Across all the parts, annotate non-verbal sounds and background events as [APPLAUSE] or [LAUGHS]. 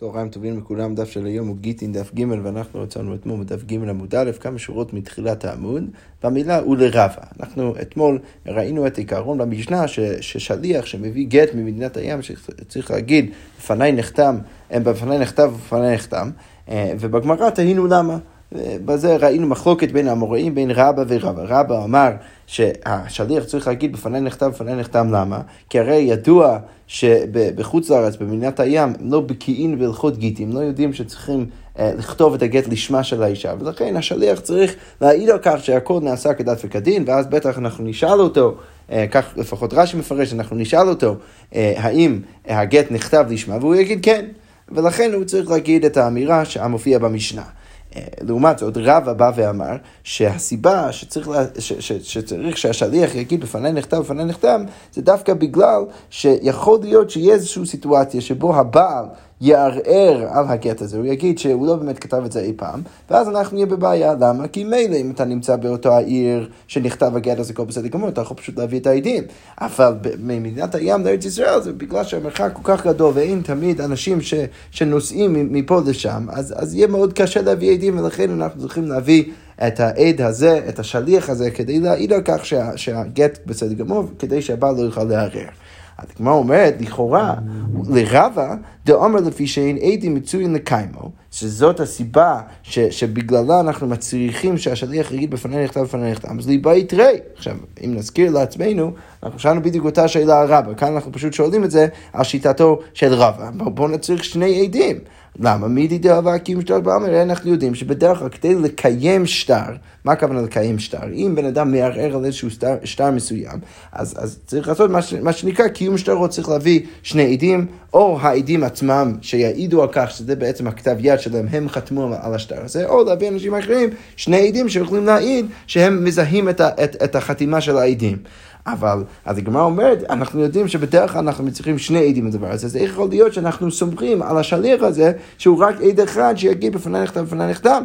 צהריים טובים לכולם, דף של היום הוא גיטין דף ג' ואנחנו רצינו אתמול בדף ג' עמוד א', כמה שורות מתחילת העמוד, במילה ולרבה. אנחנו אתמול ראינו את העיקרון במשנה ש, ששליח שמביא גט ממדינת הים, שצריך להגיד, בפניי נחתם, בפניי נכתב ובפניי נחתם, אה, ובגמרא תהינו למה. בזה ראינו מחלוקת בין האמוראים, בין רבא ורבא. רבא אמר שהשליח צריך להגיד בפניי נכתב, בפניי נחתם, למה? כי הרי ידוע שבחוץ לארץ, במדינת הים, הם לא בקיאים בהלכות גיטים, לא יודעים שצריכים אה, לכתוב את הגט לשמה של האישה, ולכן השליח צריך להעיד על כך שהכל נעשה כדת וכדין, ואז בטח אנחנו נשאל אותו, אה, כך לפחות רש"י מפרש, אנחנו נשאל אותו אה, האם הגט נכתב לשמה, והוא יגיד כן. ולכן הוא צריך להגיד את האמירה שמופיעה במשנה. לעומת זאת, רבא בא ואמר שהסיבה שצריך, לה, ש, ש, שצריך שהשליח יגיד בפניי נכתב, בפניי נחתם, זה דווקא בגלל שיכול להיות שיהיה איזושהי סיטואציה שבו הבעל יערער על הגט הזה, הוא יגיד שהוא לא באמת כתב את זה אי פעם, ואז אנחנו נהיה בבעיה. למה? כי מילא אם אתה נמצא באותו העיר שנכתב הגט הזה כל בסדר גמור, אתה יכול פשוט להביא את העדים. אבל ממדינת הים לארץ ישראל זה בגלל שהמרחק כל כך גדול ואין תמיד אנשים ש, שנוסעים מפה לשם, אז, אז יהיה מאוד קשה להביא עדים, ולכן אנחנו צריכים להביא את העד הזה, את השליח הזה, כדי להעיד על כך שה, שהגט בסדר גמור, כדי שהבעל לא יוכל לערער. הגמרא אומרת, לכאורה, לרבה, דאמר לפי שאין עדים מצוין לקיימו, שזאת הסיבה ש, שבגללה אנחנו מצריכים שהשליח יגיד בפני נכתב בפני נכתב, אז ליבה יתרי. עכשיו, אם נזכיר לעצמנו, אנחנו שאלנו בדיוק אותה שאלה על רבה, כאן אנחנו פשוט שואלים את זה על שיטתו של רבה. בואו נצריך שני עדים. למה? מי דאבה קיום שטר בעמר? אנחנו יודעים שבדרך כלל כדי לקיים שטר, מה הכוונה לקיים שטר? אם בן אדם מערער על איזשהו שטר, שטר מסוים, אז, אז צריך לעשות מה, מה שנקרא קיום שטר, צריך להביא שני עדים, או העדים עצמם שיעידו על כך שזה בעצם הכתב יד שלהם, הם חתמו על השטר הזה, או להביא אנשים אחרים, שני עדים שיכולים להעיד שהם מזהים את, ה, את, את החתימה של העדים. אבל, אז הגמרא אומרת, אנחנו יודעים שבדרך כלל אנחנו צריכים שני עדים לדבר הזה, אז איך יכול להיות שאנחנו סומכים על השליח הזה, שהוא רק עד אחד שיגיד בפני נכתב בפני נכתב?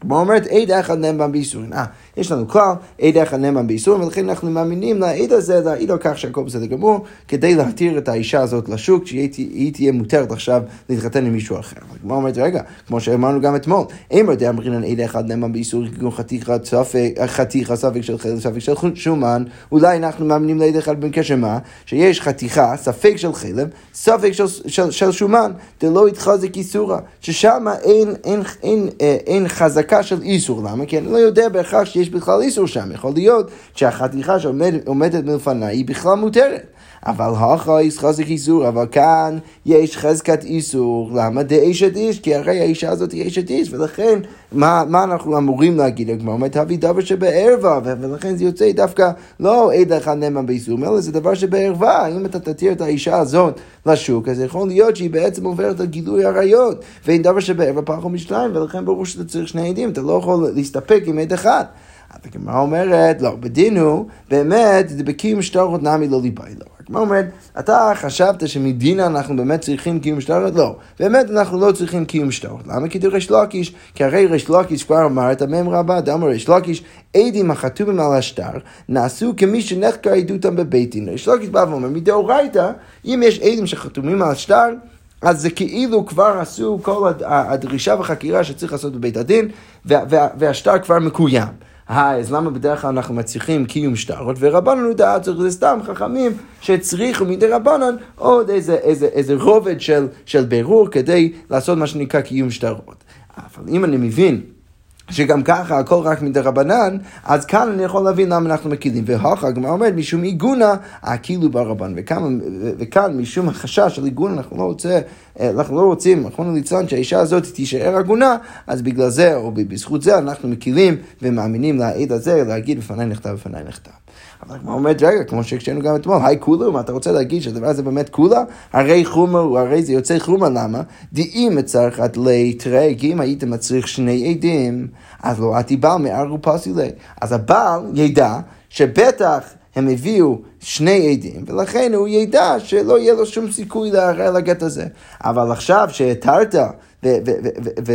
כמו אומרת, עד אחד נאמן בייסורים. אה, יש לנו כלל, עד אחד נאמן בייסורים, ולכן אנחנו מאמינים לעד הזה, להעיד על כך שהכל בסדר גמור, כדי להתיר את האישה הזאת לשוק, שהיא תהיה מותרת עכשיו להתחתן עם מישהו אחר. כמו אומרת, רגע, כמו שאמרנו גם אתמול, אמר דאמרינן עד אחד נאמן בייסור, כגון חתיכה ספק של חלק, ספק של שומן, אולי אנחנו מאמינים לעד אחד בקשר מה? שיש חתיכה, ספק של חלב, ספק של, של, של שומן, דלא יתחזק איסורה, ששם אין, אין, אין, אין, אה, אין חזקה של איסור, למה? כי אני לא יודע בהכרח שיש בכלל איסור שם, יכול להיות שהחתיכה שעומדת מלפניי היא בכלל מותרת. אבל הכי חזק איסור, אבל כאן יש חזקת איסור. למה? דאשת איש, כי הרי האישה הזאת היא אשת איש, ולכן מה, מה אנחנו אמורים להגיד? הגמרא אומרת, תביא דבר שבערווה, ולכן זה יוצא דווקא לא עד אחד נאמן באיסור, אלא זה דבר שבערווה. אם אתה תתיר את האישה הזאת לשוק, אז יכול להיות שהיא בעצם עוברת על גילוי עריות, ואין דבר שבערווה פחות משניים, ולכן ברור שאתה צריך שני עדים, אתה לא יכול להסתפק עם עד אחד. הגמרא אומרת, לא, בדין הוא, באמת, זה בקיום שטרות נמי לא ליבאי לו. הגמרא אומרת, אתה חשבת שמדינה אנחנו באמת צריכים קיום שטרות? לא. באמת אנחנו לא צריכים קיום שטרות. למה? כי ריש לקיש, כי הרי ריש לקיש כבר אמר את המם רבה, דאמר ריש לקיש, עדים החתומים על השטר, נעשו כמי שנחקר עדותם בבית דין. ריש לקיש בא ואומר, מדאורייתא, אם יש עדים שחתומים על השטר, אז זה כאילו כבר עשו כל הדרישה והחקירה שצריך לעשות בבית הדין, והשטר כבר מקוים. אז למה בדרך כלל אנחנו מצליחים קיום שטרות, ורבנן דעת זה סתם חכמים שהצריכו מדי רבנן עוד איזה, איזה, איזה רובד של, של בירור כדי לעשות מה שנקרא קיום שטרות. אבל אם אני מבין שגם ככה הכל רק מדי רבנן, אז כאן אני יכול להבין למה אנחנו מקילים. והוכא, הגמרא אומרת, משום עיגונה, הכאילו ברבן. וכאן, וכאן, משום החשש של עיגון, אנחנו לא, רוצה, אנחנו לא רוצים, אנחנו לצלן שהאישה הזאת תישאר עגונה, אז בגלל זה, או בזכות זה, אנחנו מקילים ומאמינים לעד הזה, להגיד בפניי נכתב, בפניי נכתב. אבל הגמרא אומרת, רגע, כמו שהקשינו גם אתמול, היי כולה, מה אתה רוצה להגיד שהדבר הזה באמת כולה? הרי חומה, הרי זה יוצא חומה, למה? דאם מצרכת לי, תראה, כי אם היית מצריך שני עדים, אז לא עתי בעל מער ופסילי. אז הבעל ידע שבטח הם הביאו שני עדים, ולכן הוא ידע שלא יהיה לו שום סיכוי לערער לגט הזה. אבל עכשיו שהתרת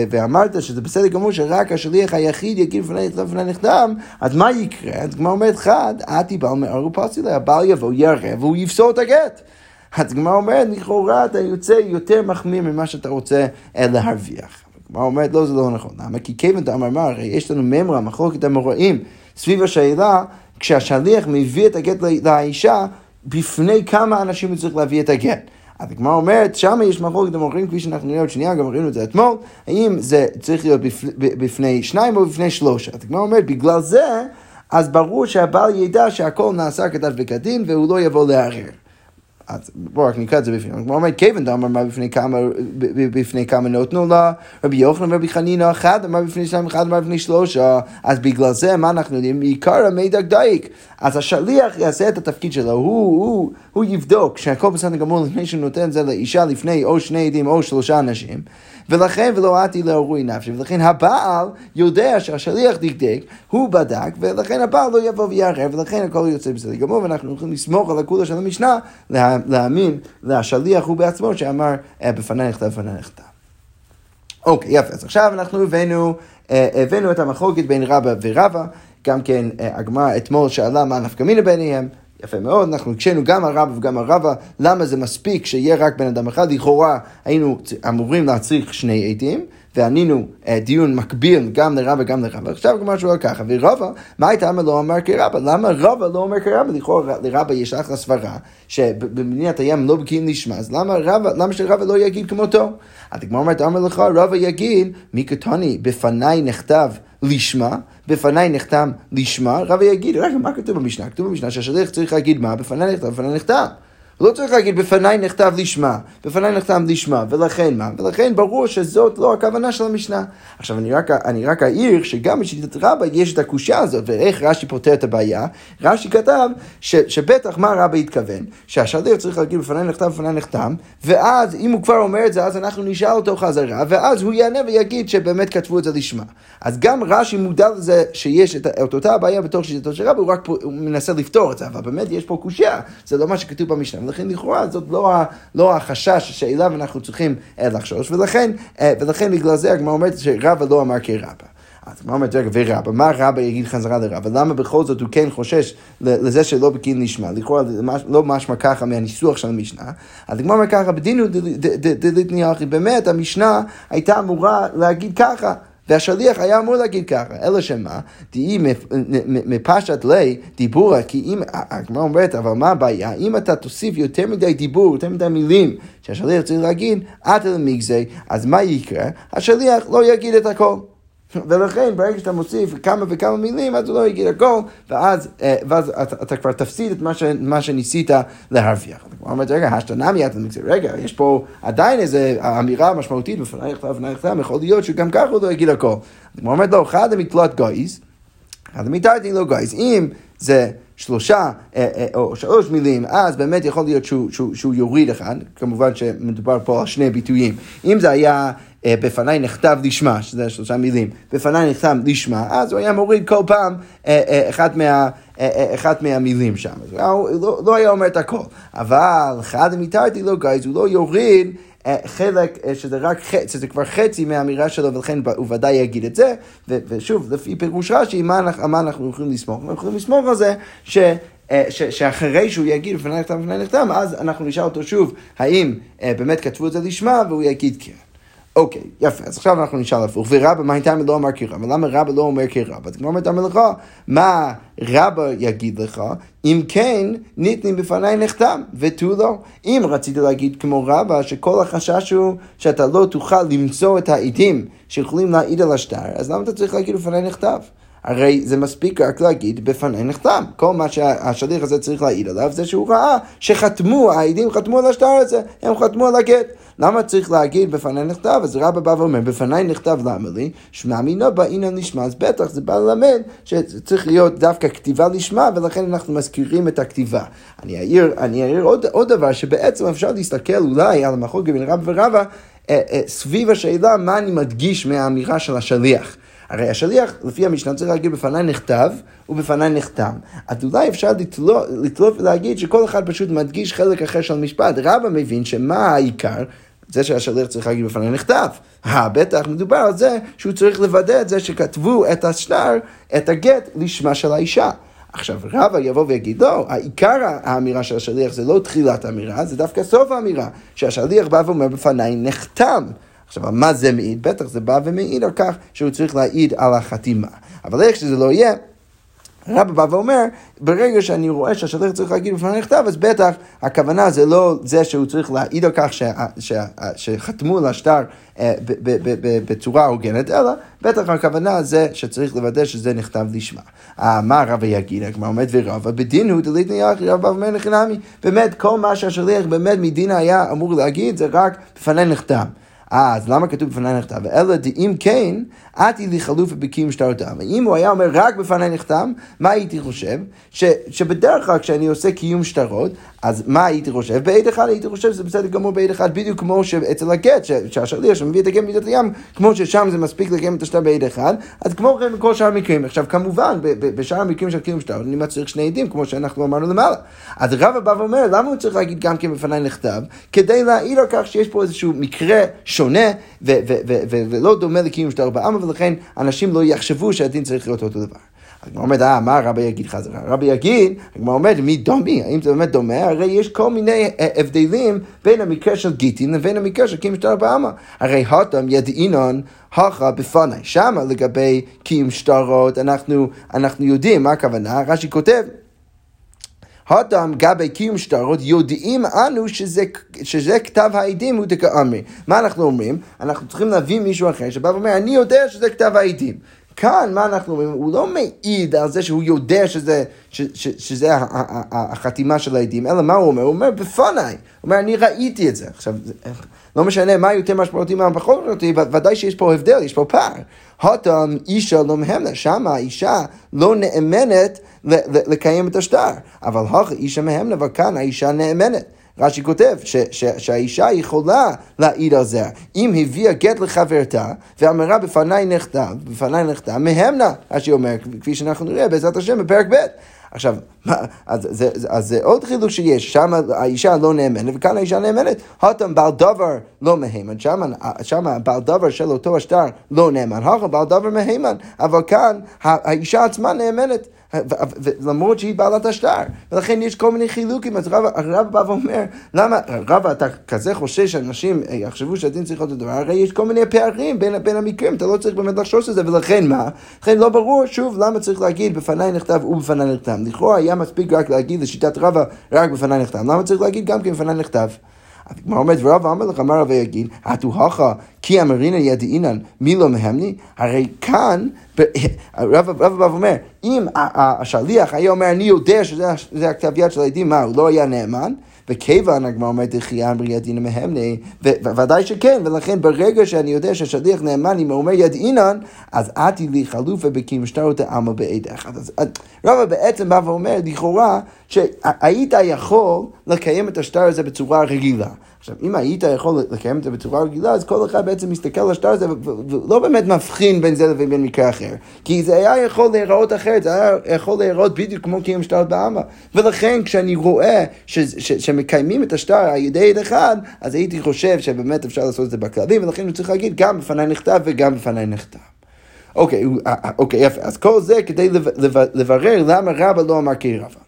ואמרת שזה בסדר גמור שרק השליח היחיד יגיד לפני נכתב, אז מה יקרה? אז כמו אומרת חד, עתי בעל מער ופסילי, הבעל יבוא, יערב והוא יפסול את הגט. אז הגמרא אומרת, לכאורה אתה יוצא יותר מחמיר ממה שאתה רוצה להרוויח. הגמרא אומרת, לא, זה לא נכון. למה? כי כיוון דאמר מה, הרי יש לנו ממרה, מחלוקת המוראים, סביב השאלה, כשהשליח מביא את הגט לאישה, בפני כמה אנשים הוא צריך להביא את הגט. אז הגמרא אומרת, שם יש מחלוקת המוכרים, כפי שאנחנו נראה עוד שנייה, גם ראינו את זה אתמול, האם זה צריך להיות בפני שניים או בפני שלושה. אז הגמרא אומרת, בגלל זה, אז ברור שהבעל ידע שהכל נעשה כדת וכדין, והוא לא יבוא לערער. אז בואו רק נקרא את זה בפנים. כמו אומר, כיוון דאמר מה בפני כמה, בפני כמה נותנו לה, רבי יוחנן ורבי חנינא אחד אמר בפני שניים, אחד אמר בפני שלושה, אז בגלל זה מה אנחנו יודעים? עיקר המידע דייק. אז השליח יעשה את התפקיד שלו, הוא, הוא, הוא יבדוק שהכל בסדר גמור לפני שהוא נותן את זה לאישה לפני או שני עדים או שלושה אנשים. ולכן ולא עתי לאורוי נפשי, ולכן הבעל יודע שהשליח דקדק, הוא בדק, ולכן הבעל לא יבוא ויערער, ולכן הכל יוצא בסדר גמור, ואנחנו יכולים לסמוך על הכולה של המשנה, להאמין לשליח הוא בעצמו שאמר אה, בפניי נכתב בפניי נכתב. אוקיי, יפה, אז עכשיו אנחנו הבאנו, אה, הבאנו את המחלוקת בין רבא ורבא, גם כן אה, הגמרא אתמול שאלה מה נפקא מינה ביניהם. יפה מאוד, אנחנו הקשינו גם על רבא וגם על רבא, למה זה מספיק שיהיה רק בן אדם אחד? לכאורה היינו אמורים להצריך שני עדים, וענינו אה, דיון מקביל גם לרבא וגם לרבא. עכשיו כמו שהוא ככה, ורבא, מה הייתה אמר לא אמר כרבא? למה רבא לא אומר כרבא? לכאורה לרבא יש אחלה סברה, שבמדינת הים לא בקיאים לשמה, אז למה רבא, למה שרבא לא יגיד כמותו? אז הגמרא אומרת, אמר לך, רבא יגיד, מי קטוני, בפניי נכתב לשמה, בפניי נחתם לשמה, רבי יגיד, רגע, מה כתוב במשנה? כתוב במשנה שהשליח צריך להגיד מה? בפניי נכתב, בפניי נכתב. לא צריך להגיד בפניי נכתב לשמה, בפניי נכתב לשמה, ולכן מה? ולכן ברור שזאת לא הכוונה של המשנה. עכשיו אני רק, אני רק אעיר שגם בשיטת רבא יש את הקושייה הזאת, ואיך רש"י פותר את הבעיה. רש"י כתב ש, שבטח מה רבא התכוון, שהשליח צריך להגיד בפניי נכתב, בפניי נחתם, ואז אם הוא כבר אומר את זה, אז אנחנו נשאל אותו חזרה, ואז הוא יענה ויגיד שבאמת כתבו את זה לשמה. אז גם רש"י מודע לזה שיש את, את אותה הבעיה בתוך שיטתו של רבא, הוא רק פה, הוא מנסה לפתור את זה, אבל באמת יש פה קושייה, זה לא מה שכתוב במשנה. ולכן לכאורה זאת לא, לא החשש שאליו אנחנו צריכים אה, לחשוש, ולכן, אה, ולכן בגלל זה הגמרא אומרת שרבא לא אמר כרבא. אז הגמרא אומרת, רגע, ורבא, מה רבא יגיד חזרה לרבא? למה בכל זאת הוא כן חושש לזה שלא בקין נשמע? לכאורה לא משמע ככה מהניסוח של המשנה. אז הגמרא אומרת ככה, בדינו דליתני אחי, באמת המשנה הייתה אמורה להגיד ככה. והשליח היה אמור להגיד ככה, אלא שמה, תהי מפשט לי דיבורה, כי אם, הגמרא אומרת, אבל מה הבעיה? אם אתה תוסיף יותר מדי דיבור, יותר מדי מילים, שהשליח צריך להגיד, את אל מגזי, אז מה יקרה? השליח לא יגיד את הכל. ולכן ברגע שאתה מוסיף כמה וכמה מילים, אז הוא לא יגיד הכל, ואז, אה, ואז אתה, אתה כבר תפסיד את מה, ש, מה שניסית להרוויח. הוא אומר, רגע, השתנה אתה מגזיר, רגע, יש פה עדיין איזו אמירה משמעותית בפנייך ובפנייך תם, יכול להיות שגם ככה הוא לא יגיד הכל. הוא אומר, לא, אחד המקלט גויז, אחד המתרתי לא גויז. אם זה שלושה אה, אה, או שלוש מילים, אז באמת יכול להיות שהוא, שהוא, שהוא יוריד אחד, כמובן שמדובר פה על שני ביטויים. אם זה היה אה, בפניי נכתב לשמה, שזה שלושה מילים, בפניי נכתב לשמה, אז הוא היה מוריד כל פעם אחת מה... אחת מהמילים שם. הוא לא, לא היה אומר את הכל. אבל אחד המיתרתי לו גייז, הוא לא יוריד חלק שזה רק חצי, שזה כבר חצי מהאמירה שלו, ולכן הוא ודאי יגיד את זה. ושוב, לפי פירוש רש"י, מה, מה אנחנו יכולים לסמוך? אנחנו יכולים לסמוך על זה ש... ש, שאחרי שהוא יגיד בפני נכתב בפני נכתב, אז אנחנו נשאל אותו שוב, האם באמת כתבו את זה לשמה, והוא יגיד כן. אוקיי, יפה, אז עכשיו אנחנו נשאל הפוך, ורבא, מה הייתה לא אמר כרבא? למה רבא לא אומר כרבא? אז כמו אומרת המלאכה, מה רבא יגיד לך, אם כן, ניתנים בפניי נחתם, ותו לא. אם רצית להגיד כמו רבא, שכל החשש הוא שאתה לא תוכל למצוא את העדים שיכולים להעיד על השטר, אז למה אתה צריך להגיד בפניי נכתב? הרי זה מספיק רק להגיד בפני נחתם. כל מה שהשליח הזה צריך להעיד עליו זה שהוא ראה שחתמו, העדים חתמו על השטר הזה, הם חתמו על הגט. למה צריך להגיד בפני נכתב? אז רבא בא ואומר, בפני נכתב למה לי? שמע מינו באינן לשמה, אז בטח זה בא ללמד שצריך להיות דווקא כתיבה לשמה, ולכן אנחנו מזכירים את הכתיבה. אני אעיר, אני אעיר עוד, עוד דבר, שבעצם אפשר להסתכל אולי על המחלוקת בין רבא ורבא, אה, אה, סביב השאלה מה אני מדגיש מהאמירה של השליח. הרי השליח, לפי המשנה, צריך להגיד בפניי נכתב ובפניי נחתם. אז אולי אפשר לתלוף ולהגיד שכל אחד פשוט מדגיש חלק אחר של המשפט. רבא מבין שמה העיקר? זה שהשליח צריך להגיד בפניי נכתב. בטח מדובר על זה שהוא צריך לוודא את זה שכתבו את השטר, את הגט, לשמה של האישה. עכשיו רבא יבוא ויגיד, לא, העיקר האמירה של השליח זה לא תחילת האמירה, זה דווקא סוף האמירה, שהשליח בא ואומר בפניי נחתם. עכשיו, מה זה מעיד? בטח זה בא ומעיד על כך שהוא צריך להעיד על החתימה. אבל איך שזה לא יהיה, רבא בא ואומר, ברגע שאני רואה שהשליח צריך להגיד בפני נכתב, אז בטח הכוונה זה לא זה שהוא צריך להעיד על כך ש, ש, שחתמו על השטר אה, בצורה הוגנת, אלא בטח הכוונה זה שצריך לוודא שזה נכתב לשמה. אה, מה רבא יגיד? הגמרא עומד ורבא, בדין הוא דלית ניחי, רבא אומר לחינמי. באמת, כל מה שהשליח באמת מדין היה אמור להגיד, זה רק בפני נכתב. אז למה כתוב בפניי נכתב? אלא דאם כן, עתי לי חלופה בקיום שטרותם. אם הוא היה אומר רק בפניי נחתם, מה הייתי חושב? ש, שבדרך כלל כשאני עושה קיום שטרות, אז מה הייתי חושב? בעד אחד הייתי חושב שזה בסדר גמור בעד אחד, בדיוק כמו שאצל הגט, שהשליח שמביא את הגט מידת הים, כמו ששם זה מספיק לקיים את השטר בעד אחד, אז כמו כן בכל שאר המקרים. עכשיו כמובן, בשאר המקרים של קיום שטרות, אני צריך שני עדים, כמו שאנחנו אמרנו למעלה. אז רבא בא ואומר, למה הוא צריך להגיד גם כן בפניי נכתב? כדי להעיד על כך שיש פה איזשהו מקרה שונה ולא דומה לקיום שטר בעם, ולכן אנשים לא יחשבו שהדין צריך להיות אותו דבר. הגמרא אומרת, אה, מה רבי יגיד חזרה? רבי יגיד, הגמרא אומרת, מי דומי? האם זה באמת דומה? הרי יש כל מיני אה, הבדלים בין המקרה של גיטין לבין המקרה של קיום שטר בעמה. הרי הותם ידעינון הכה בפני. שמה לגבי קיום שטרות, אנחנו, אנחנו יודעים מה הכוונה, רש"י כותב. הודם גבי קיום שטרות, יודעים אנו שזה, שזה כתב העדים הוא דקאמרי. מה אנחנו אומרים? אנחנו צריכים להביא מישהו אחר שבא ואומר, אני יודע שזה כתב העדים. כאן, מה אנחנו אומרים? הוא לא מעיד על זה שהוא יודע שזה, ש, ש, שזה החתימה של העדים, אלא מה הוא אומר? הוא אומר, בפניי. הוא אומר, אני ראיתי את זה. עכשיו, לא משנה מה יותר משמעותי מה פחות משמעותי, ודאי שיש פה הבדל, יש פה פער. הותם אישה לא מהמנה, שמה האישה לא נאמנת לקיים את השטר. אבל הכה אישה מהמנה, וכאן האישה נאמנת. רש"י כותב ש, ש, שהאישה יכולה להעיד על זה. אם הביאה גט לחברתה ואמרה בפניי נכתב, בפניי נכתב, מהמנה, רש"י אומר, כפי שאנחנו נראה בעזרת השם בפרק ב'. עכשיו, אז, זה, אז זה עוד חילוק שיש, שם האישה לא נאמנת וכאן האישה נאמנת. הותם בעל דבר לא מהימן, שם, בעל דבר של אותו השטר לא נאמן, הכה בעל דבר מהימן, אבל כאן האישה עצמה נאמנת. למרות שהיא בעלת השטר. ולכן יש כל מיני חילוקים, אז רב, הרב בא ואומר, למה, רב, אתה כזה חושש שאנשים אה, יחשבו שהדין צריך להיות הדבר, הרי יש כל מיני פערים בין, בין המקרים, אתה לא צריך באמת לחשוש את זה, ולכן מה? לכן לא ברור, שוב, למה צריך להגיד בפניי נכתב ובפניי נכתב. לכאורה היה מספיק רק להגיד לשיטת רבא, רק בפניי נכתב. למה צריך להגיד גם כן בפניי נכתב? הגמרא אומרת, ורב אמר לך, מה רב יגיד? עטו הכה כי אמרינן ידעינן מי לא מהמני? הרי כאן, [LAUGHS] רב בא ואומר, אם השליח היה אומר, אני יודע שזה הכתב יד של העדים, מה, הוא לא היה נאמן? וכיוון הגמרא אומרת דחייה אמרי ידינא מהמני, ודאי שכן, ולכן ברגע שאני יודע שהשליח נאמן, אם הוא אומר ידעינן, אז עתי לי חלופה בקימשטרות העלמא בעד אחד. אז רבא בעצם בא ואומר, לכאורה, שהיית יכול לקיים את השטר הזה בצורה רגילה. עכשיו, אם היית יכול לקיים את זה בצורה רגילה, אז כל אחד בעצם מסתכל על השטר הזה ולא באמת מבחין בין זה לבין מקרה אחר. כי זה היה יכול להיראות אחרת, זה היה יכול להיראות בדיוק כמו קיום שטר בעמה. ולכן כשאני רואה שמקיימים את השטר על ידי עד אחד, אז הייתי חושב שבאמת אפשר לעשות את זה בכללים, ולכן הוא צריך להגיד גם בפניי נכתב וגם בפניי נכתב. אוקיי, אה, אה, אוקיי, יפה. אז כל זה כדי לברר למה רבא לא אמר כרבא.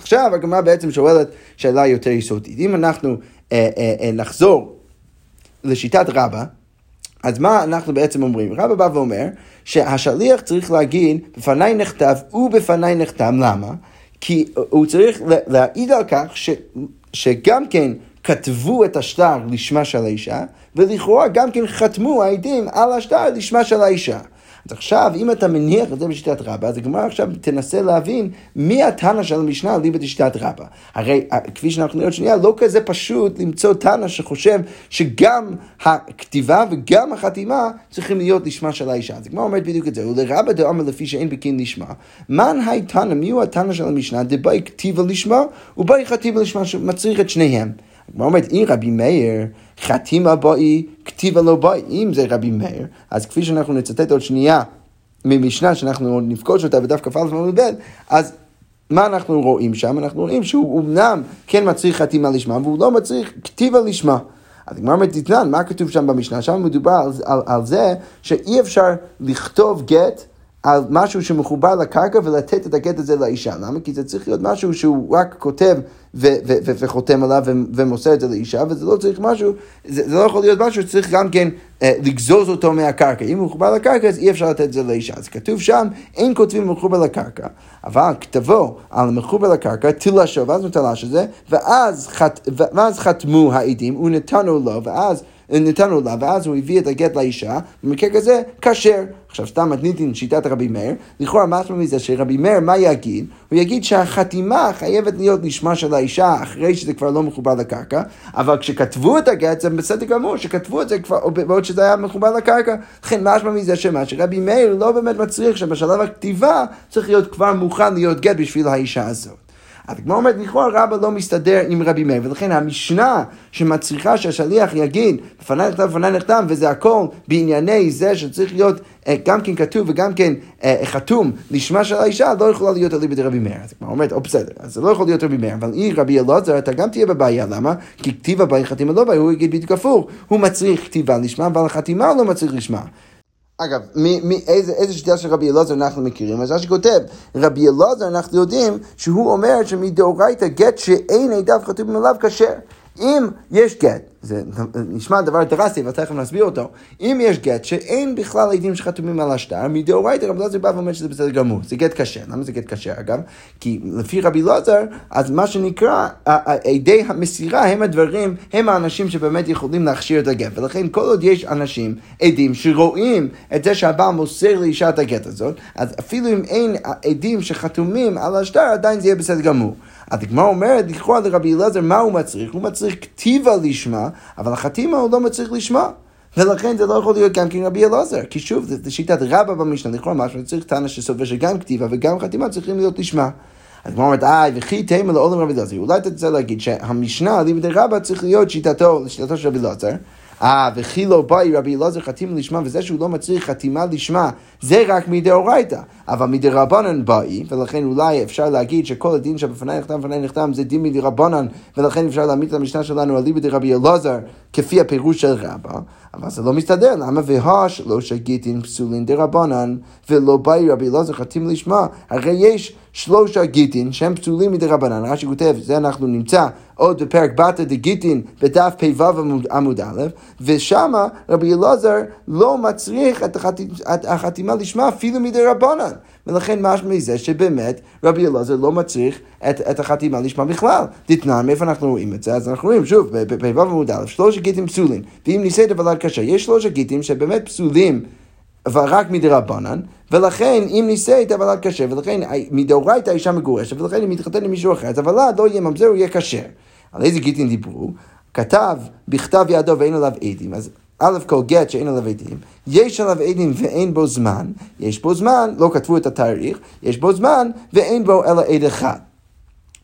עכשיו הגמרא בעצם שואלת שאלה יותר יסודית. אם אנחנו אה, אה, אה, נחזור לשיטת רבא, אז מה אנחנו בעצם אומרים? רבא בא ואומר שהשליח צריך להגיד בפניי נכתב ובפניי נחתם, למה? כי הוא צריך להעיד על כך ש, שגם כן כתבו את השטר לשמה של האישה, ולכאורה גם כן חתמו העדים על השטר לשמה של האישה. אז עכשיו, אם אתה מניח את זה בשיטת רבא, אז הגמרא עכשיו תנסה להבין מי התנא של המשנה ליבא דשיטת רבא. הרי כפי שאנחנו נראה עוד שנייה, לא כזה פשוט למצוא תנא שחושב שגם הכתיבה וגם החתימה צריכים להיות לשמה של האישה. אז הגמרא אומרת בדיוק את זה, ולרבא דאמר לפי שאין בקין לשמה. מן היי תנא, מי הוא התנא של המשנה? דבאי כתיבה לשמה ובאי חתיבה לשמה, שמצריך את שניהם. הגמרא אומרת, אם רבי מאיר חתימה בואי, כתיבה לא בואי, אם זה רבי מאיר, אז כפי שאנחנו נצטט עוד שנייה ממשנה שאנחנו נפגוש אותה בדף כ"א עמוד ב', אז מה אנחנו רואים שם? אנחנו רואים שהוא אמנם כן מצריך חתימה לשמה, והוא לא מצריך כתיבה לשמה. אז הגמרא מתתנן, מה כתוב שם במשנה? שם מדובר על, על, על זה שאי אפשר לכתוב גט על משהו שמחובר לקרקע ולתת את הגט הזה לאישה. למה? כי זה צריך להיות משהו שהוא רק כותב ו- ו- ו- וחותם עליו ו- ומוסר את זה לאישה, וזה לא צריך משהו, זה, זה לא יכול להיות משהו שצריך גם כן אה, לגזוז אותו מהקרקע. אם הוא מחובר לקרקע, אז אי אפשר לתת את זה לאישה. אז כתוב שם, אין כותבים מחובר לקרקע, אבל כתבו על מחובר לקרקע, תלשו, ואז הוא תלש את זה, ואז, חת, ואז חתמו העדים, ונתנו לו, ואז... נתנו לה, ואז הוא הביא את הגט לאישה, במקרה כזה, כשר. עכשיו, סתם מתניתין שיטת רבי מאיר, לכאורה משמע מזה שרבי מאיר, מה יגיד? הוא יגיד שהחתימה חייבת להיות נשמע של האישה אחרי שזה כבר לא מחובר לקרקע, אבל כשכתבו את הגט זה בסדר גמור, שכתבו את זה כבר, בעוד שזה היה מחובר לקרקע. לכן משמע מזה שמה, שרבי מאיר לא באמת מצריך שבשלב הכתיבה צריך להיות כבר מוכן להיות גט בשביל האישה הזאת. אז הגמרא אומרת, לכאורה רבא לא מסתדר עם רבי מאיר, ולכן המשנה שמצריכה שהשליח יגיד, בפניי נכתב, בפניי נחתם, וזה הכל בענייני זה שצריך להיות אה, גם כן כתוב וגם כן אה, חתום לשמה של האישה, לא יכולה להיות אליבא דרבי מאיר. אז הגמרא אומרת, או בסדר, אז זה לא יכול להיות רבי מאיר, אבל אם רבי אלעזר, אתה גם תהיה בבעיה, למה? כי כתיבה באי חתימה לא באי, הוא יגיד בדיוק הפוך, הוא מצריך כתיבה לשמה, אבל החתימה לא מצריך לשמה. אגב, מי, מי, איזה, איזה שיטה של רבי אלעזר אנחנו מכירים? אז רש"י כותב, רבי אלעזר אנחנו יודעים שהוא אומר שמדאורייתא גט שאין עדיו חתומים עליו כשר. אם יש גט, זה נשמע דבר דרסטי, אבל תכף נסביר אותו, אם יש גט שאין בכלל עדים שחתומים על השטר, מדאורייתא רבי אלעזר בא ואומר שזה בסדר גמור, זה גט קשה. למה זה גט קשה אגב? כי לפי רבי אלעזר, אז מה שנקרא, עדי המסירה הם הדברים, הם האנשים שבאמת יכולים להכשיר את הגט, ולכן כל עוד יש אנשים, עדים, שרואים את זה שהבעל מוסר לאישה את הגט הזאת, אז אפילו אם אין עדים שחתומים על השטר, עדיין זה יהיה בסדר גמור. אז הגמרא אומרת, לכאורה לרבי אלעזר, מה הוא מצריך? הוא מצריך כתיבה לשמה, אבל החתימה הוא לא מצריך לשמה. ולכן זה לא יכול להיות גם כן רבי אלעזר, כי שוב, זה שיטת רבא במשנה, לכאורה משהו צריך טענה שסובר שגם כתיבה וגם חתימה צריכים להיות לשמה. אז כמו אומרת, אה, וכי תימא לעולם רבי אלעזר. אולי אתה רוצה להגיד שהמשנה, לימדי רבא, צריך להיות שיטתו, שיטתו של רבי אלעזר. אה, וכי לא באי רבי אלעזר חתימה לשמה, וזה שהוא לא מצריך חתימה לשמה, זה רק מדאורייתא. אבל מדרבנן באי, ולכן אולי אפשר להגיד שכל הדין שבפניי נחתם ובפניי נחתם זה דין מדרבנן, ולכן אפשר להעמיד את המשנה שלנו על ליבי דרבי אלעזר כפי הפירוש של רבא, אבל זה לא מסתדר, למה והא שלושה גיטין פסולין דרבנן, ולא באי רבי אלעזר חתים לשמה, הרי יש שלושה גיטין שהם פסולים מדרבנן, רש"י כותב, זה אנחנו נמצא עוד בפרק בתא דגיטין בדף פ"ו עמוד א', ושמה רבי אלעזר לא מצריך את, החתימה לשמה אפילו מדרבנן. ולכן משמע מזה שבאמת רבי אלעזר לא מצריך את, את החתימה לשמה בכלל. דתנן, מאיפה אנחנו רואים את זה? אז אנחנו רואים שוב, בפ"ו עמוד א', שלושה גיטים פסולים, ואם ניסית ולד קשה, יש שלושה גיטים שבאמת פסולים. אבל רק מדרבנן, ולכן אם נישאת הוולד כשר, ולכן מדאורייתא האישה מגורשת, ולכן אם מתחתן עם מישהו אחר, אז הוולד לא יהיה ממזר, הוא יהיה כשר. על איזה גיטין דיברו? כתב בכתב ידו ואין עליו עדים, אז א' כל גט שאין עליו עדים, יש עליו עדים ואין בו זמן, יש בו זמן, לא כתבו את התאריך, יש בו זמן ואין בו אלא עד אחד.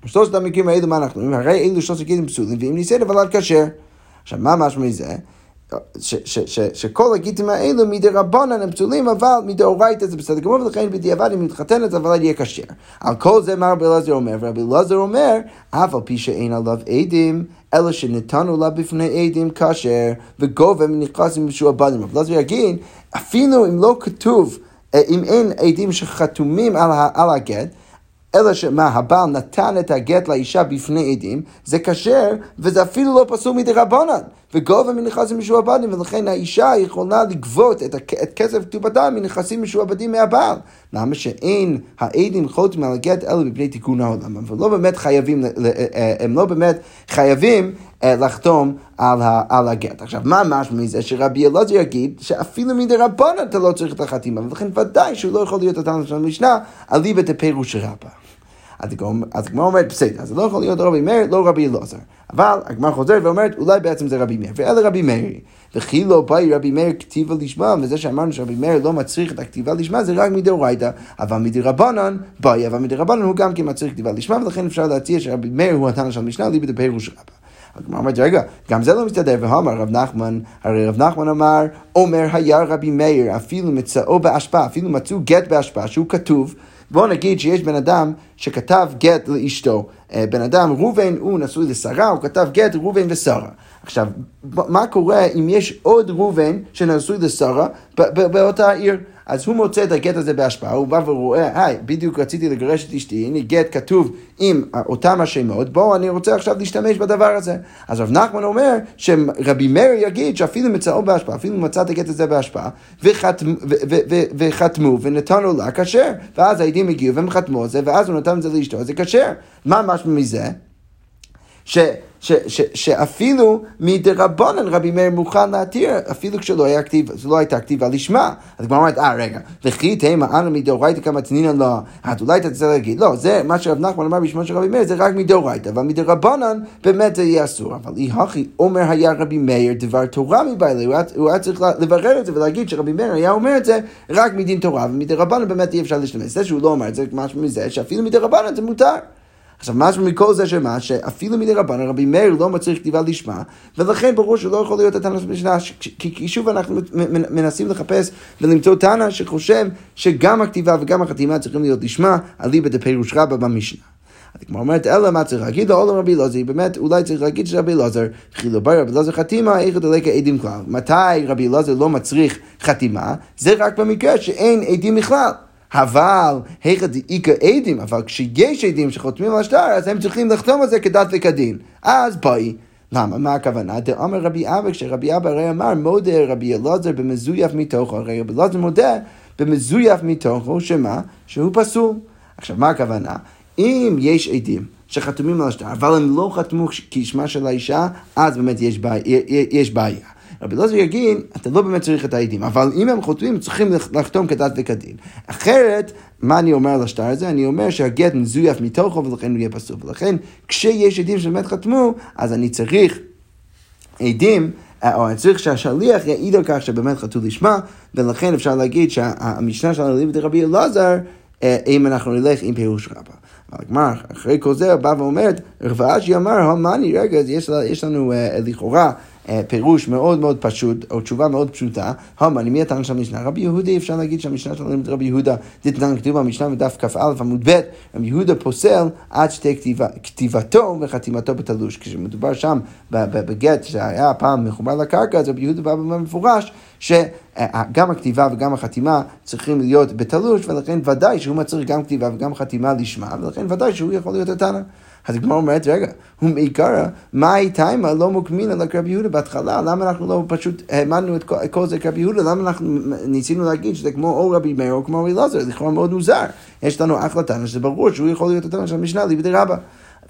שלושת המקרים האלו מה אנחנו אומרים? הרי אלו שלושת גיטים פסולים, ואם נישאת הוולד כשר. עכשיו מה משמע מזה? שכל הגיטים האלו מדי רבנן הם פסולים, אבל מדאורייתא זה בסדר גמור, ולכן בדיעבד אם מתחתנת אבל יהיה כשר. על כל זה מה רבי אלעזר אומר, ורבי אלעזר אומר, אף על פי שאין עליו עדים, אלא שנתנו לה בפני עדים כשר, וגובה מנכנס עם משועבדים. רבי אלעזר יגיד, אפילו אם לא כתוב, אה, אם אין עדים שחתומים על הגט, אלא שמה, הבעל נתן את הגט לאישה בפני עדים, זה כשר, וזה אפילו לא פסול מדי רבנן. וגובה מנכסים משועבדים, ולכן האישה יכולה לגבות את, את כסף כתובתה מנכסים משועבדים מהבעל. למה שאין העדים חותמים על הגט אלא מפני תיקון העולם, אבל לא באמת חייבים, אה, אה, הם לא באמת חייבים אה, לחתום על, ה, על הגט. עכשיו, מה משמע מזה שרבי אלעזר יגיד שאפילו מדי רבנן אתה לא צריך את החתימה, ולכן ודאי שהוא לא יכול להיות הטענה של המשנה על ליבת הפירוש רבה. אז הגמרא אומרת, בסדר, אז זה לא יכול להיות רבי מאיר, לא רבי אלעזר. אבל הגמרא חוזרת ואומרת, אולי בעצם זה רבי מאיר, ואלה רבי מאיר. וכי לא באי רבי מאיר כתיבה לשמה, וזה שאמרנו שרבי מאיר לא מצריך את הכתיבה לשמה, זה רק מדאורייתא. אבל מדרבנן, באי, אבל מדרבנן הוא גם כן מצריך כתיבה לשמה, ולכן אפשר להציע שרבי מאיר הוא התנא של המשנה, ליבי דפירוש רבה. הגמרא אומרת, רגע, גם זה לא מסתדר, ואמר רב נחמן, הרי רב נחמן אמר, אומר היה רבי מאיר, אפילו מצאו באשפה, אפילו מצאו גט באשפה, שהוא כתוב, בואו נגיד שיש בן אדם שכתב גט לאשתו בן אדם, ראובן הוא נשוי לשרה, הוא כתב גט ראובן ושרה. עכשיו, מה קורה אם יש עוד ראובן שנשוי לשרה באותה עיר? אז הוא מוצא את הגט הזה בהשפעה, הוא בא ורואה, היי, בדיוק רציתי לגרש את אשתי, הנה גט כתוב עם אותם השמות, בואו, אני רוצה עכשיו להשתמש בדבר הזה. אז רב נחמן אומר שרבי מאיר יגיד שאפילו מצאו בהשפעה, אפילו מצא את הגט הזה בהשפעה, וחתמו, וחתמו ונתנו לה כשר. ואז העדים הגיעו והם חתמו על זה, ואז הוא נתן את זה לאשתו, זה כשר. מה משמע מזה? ש, ש, ש, שאפילו מדרבנן רבי מאיר מוכן להתיר, אפילו כשלא היה כתיב, זו לא הייתה כתיבה לשמה. אז כבר אומרת, אה רגע, וכי תהמה אנא מדאורייתא כמה תנינן לא, אז אולי אתה צריך להגיד, לא, זה מה שרב נחמן אמר בשמו של רבי מאיר, זה רק מדאורייתא, אבל מדרבנן באמת זה יהיה אסור. אבל אי הכי אומר היה רבי מאיר דבר תורה מבעלי, הוא היה צריך לברר את זה ולהגיד שרבי מאיר היה אומר את זה רק מדין תורה, ומדרבנן באמת אי אפשר להשתמש. זה שהוא לא אומר את זה, משהו מזה, שאפילו מדרבנן זה מותר. עכשיו, משהו מכל זה שמה, שאפילו מדי רבן, רבי מאיר לא מצריך כתיבה לשמה, ולכן ברור שלא יכול להיות התנא במשנה, כי שוב אנחנו מנסים לחפש ולמצוא תנא שחושב שגם הכתיבה וגם החתימה צריכים להיות לשמה, אליבא דפירוש רבא במשנה. כמו אומרת, אלא מה צריך להגיד לו, רבי אלעזר, באמת אולי צריך להגיד שרבי אלעזר, לא בא רבי אלעזר חתימה, איך דלקה עדים כלל. מתי רבי אלעזר לא מצריך חתימה? זה רק במקרה שאין עדים בכלל. אבל היכא דאיכא עדים, אבל כשיש עדים שחותמים על השטר, אז הם צריכים לחתום על זה כדת וכדין. אז בואי. למה? מה הכוונה? דאמר רבי אבא, כשרבי אבא הרי אמר, מודה רבי אלעזר במזויף מתוכו, הרי רבי אלעזר מודה במזויף מתוכו, שמה? שהוא פסול. עכשיו, מה הכוונה? אם יש עדים שחתומים על השטר, אבל הם לא חתמו כשמה של האישה, אז באמת יש בעיה. יש. רבי אלעזר יגיד, אתה לא באמת צריך את העדים, אבל אם הם חותמים, צריכים לחתום כדת וכדין. אחרת, מה אני אומר על השטר הזה? אני אומר שהגט מזויף מתוכו ולכן הוא יהיה פסול. ולכן, כשיש עדים שבאמת חתמו, אז אני צריך עדים. או אני צריך שהשליח יעיד על כך שבאמת חתו לשמה, ולכן אפשר להגיד שהמשנה שלנו ליבת רבי אלעזר, אה, אם אנחנו נלך עם פירוש רבה. הגמר, אחרי כל זה, בא ואומרת, רבעשי אמר, המאני, רגע, יש לנו אה, לכאורה אה, פירוש מאוד מאוד פשוט, או תשובה מאוד פשוטה, המאני, מי הטען של המשנה? רבי יהודה, אפשר להגיד שהמשנה של רבי יהודה, זה תנן כתוב במשנה בדף כ"א עמוד ב', רבי יהודה פוסל עד שתהיה כתיבתו וחתימתו בתלוש. כשמדובר שם בגט שהיה פעם מחובר לקרקע, אז רבי יהודה בא ואומר מפורש, שגם הכתיבה וגם החתימה צריכים להיות בתלוש, ולכן ודאי שהוא מצריך גם כתיבה וגם חתימה לשמה, ולכן ודאי שהוא יכול להיות התנא. אז הגמרא אומרת, רגע, הוא מעיקרא, מאי תימא לא מוקמינא לקרבי יהודה בהתחלה, למה אנחנו לא פשוט האמנו את כל, זה כרבי יהודה, למה אנחנו ניסינו להגיד שזה כמו או רבי מאיר או כמו רבי אלעזר, לכאורה מאוד מוזר. יש לנו אחלה תנא שזה ברור שהוא יכול להיות התנא של המשנה ליבדי רבא.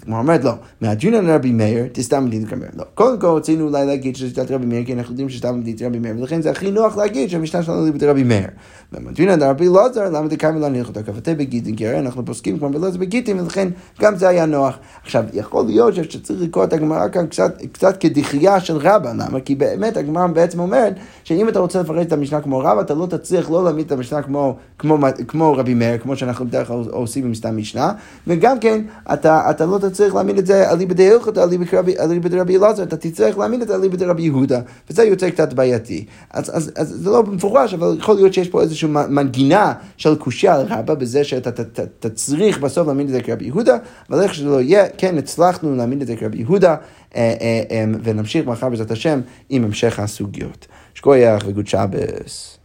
אומרת לא, מהג'ינן רבי מאיר, תסתם מדין רבי מאיר. לא, קודם כל רצינו אולי להגיד שזה שיטת רבי מאיר, כי אנחנו יודעים שסתם מדין רבי מאיר, ולכן זה הכי נוח להגיד שהמשנה שלנו ליבת רבי מאיר. ומהג'ינן רבי אלעזר, למה דקאמי נלך אותה כבתי בגיטין, כי הרי אנחנו פוסקים כמו בלעזר בגיטין, ולכן גם זה היה נוח. עכשיו, יכול להיות שצריך לקרוא את הגמרא כאן קצת, קצת כדחייה של רבא, למה? כי באמת הגמרא בעצם אומרת שאם אתה רוצה לפרש את המשנה כמו רבא, אתה לא תצליח לא להעמיד את המשנה כמו, כמו, כמו רבי מאיר, כמו שאנחנו בדרך כלל עושים עם סתם משנה, וגם כן, אתה, אתה לא תצליח להעמיד את זה אליבא דהלכתא, אליבא דרבי אלעזר, אתה תצטרך להעמיד את זה אליבא דרבי יהודה, וזה יוצא קצת בעייתי. אז, אז, אז זה לא במפורש, אבל יכול להיות שיש פה איזושהי מנגינה של קושייה על רבא, בזה שאתה תצריך בסוף להעמיד את זה כרבי יהודה, אבל איך שזה לא יהיה, כן, הצלחנו להעמיד את זה כרבי יהודה, אה, אה, אה, ונמשיך מחר בעזרת השם עם המשך הסוגיות. שכוייח וגוד שבס.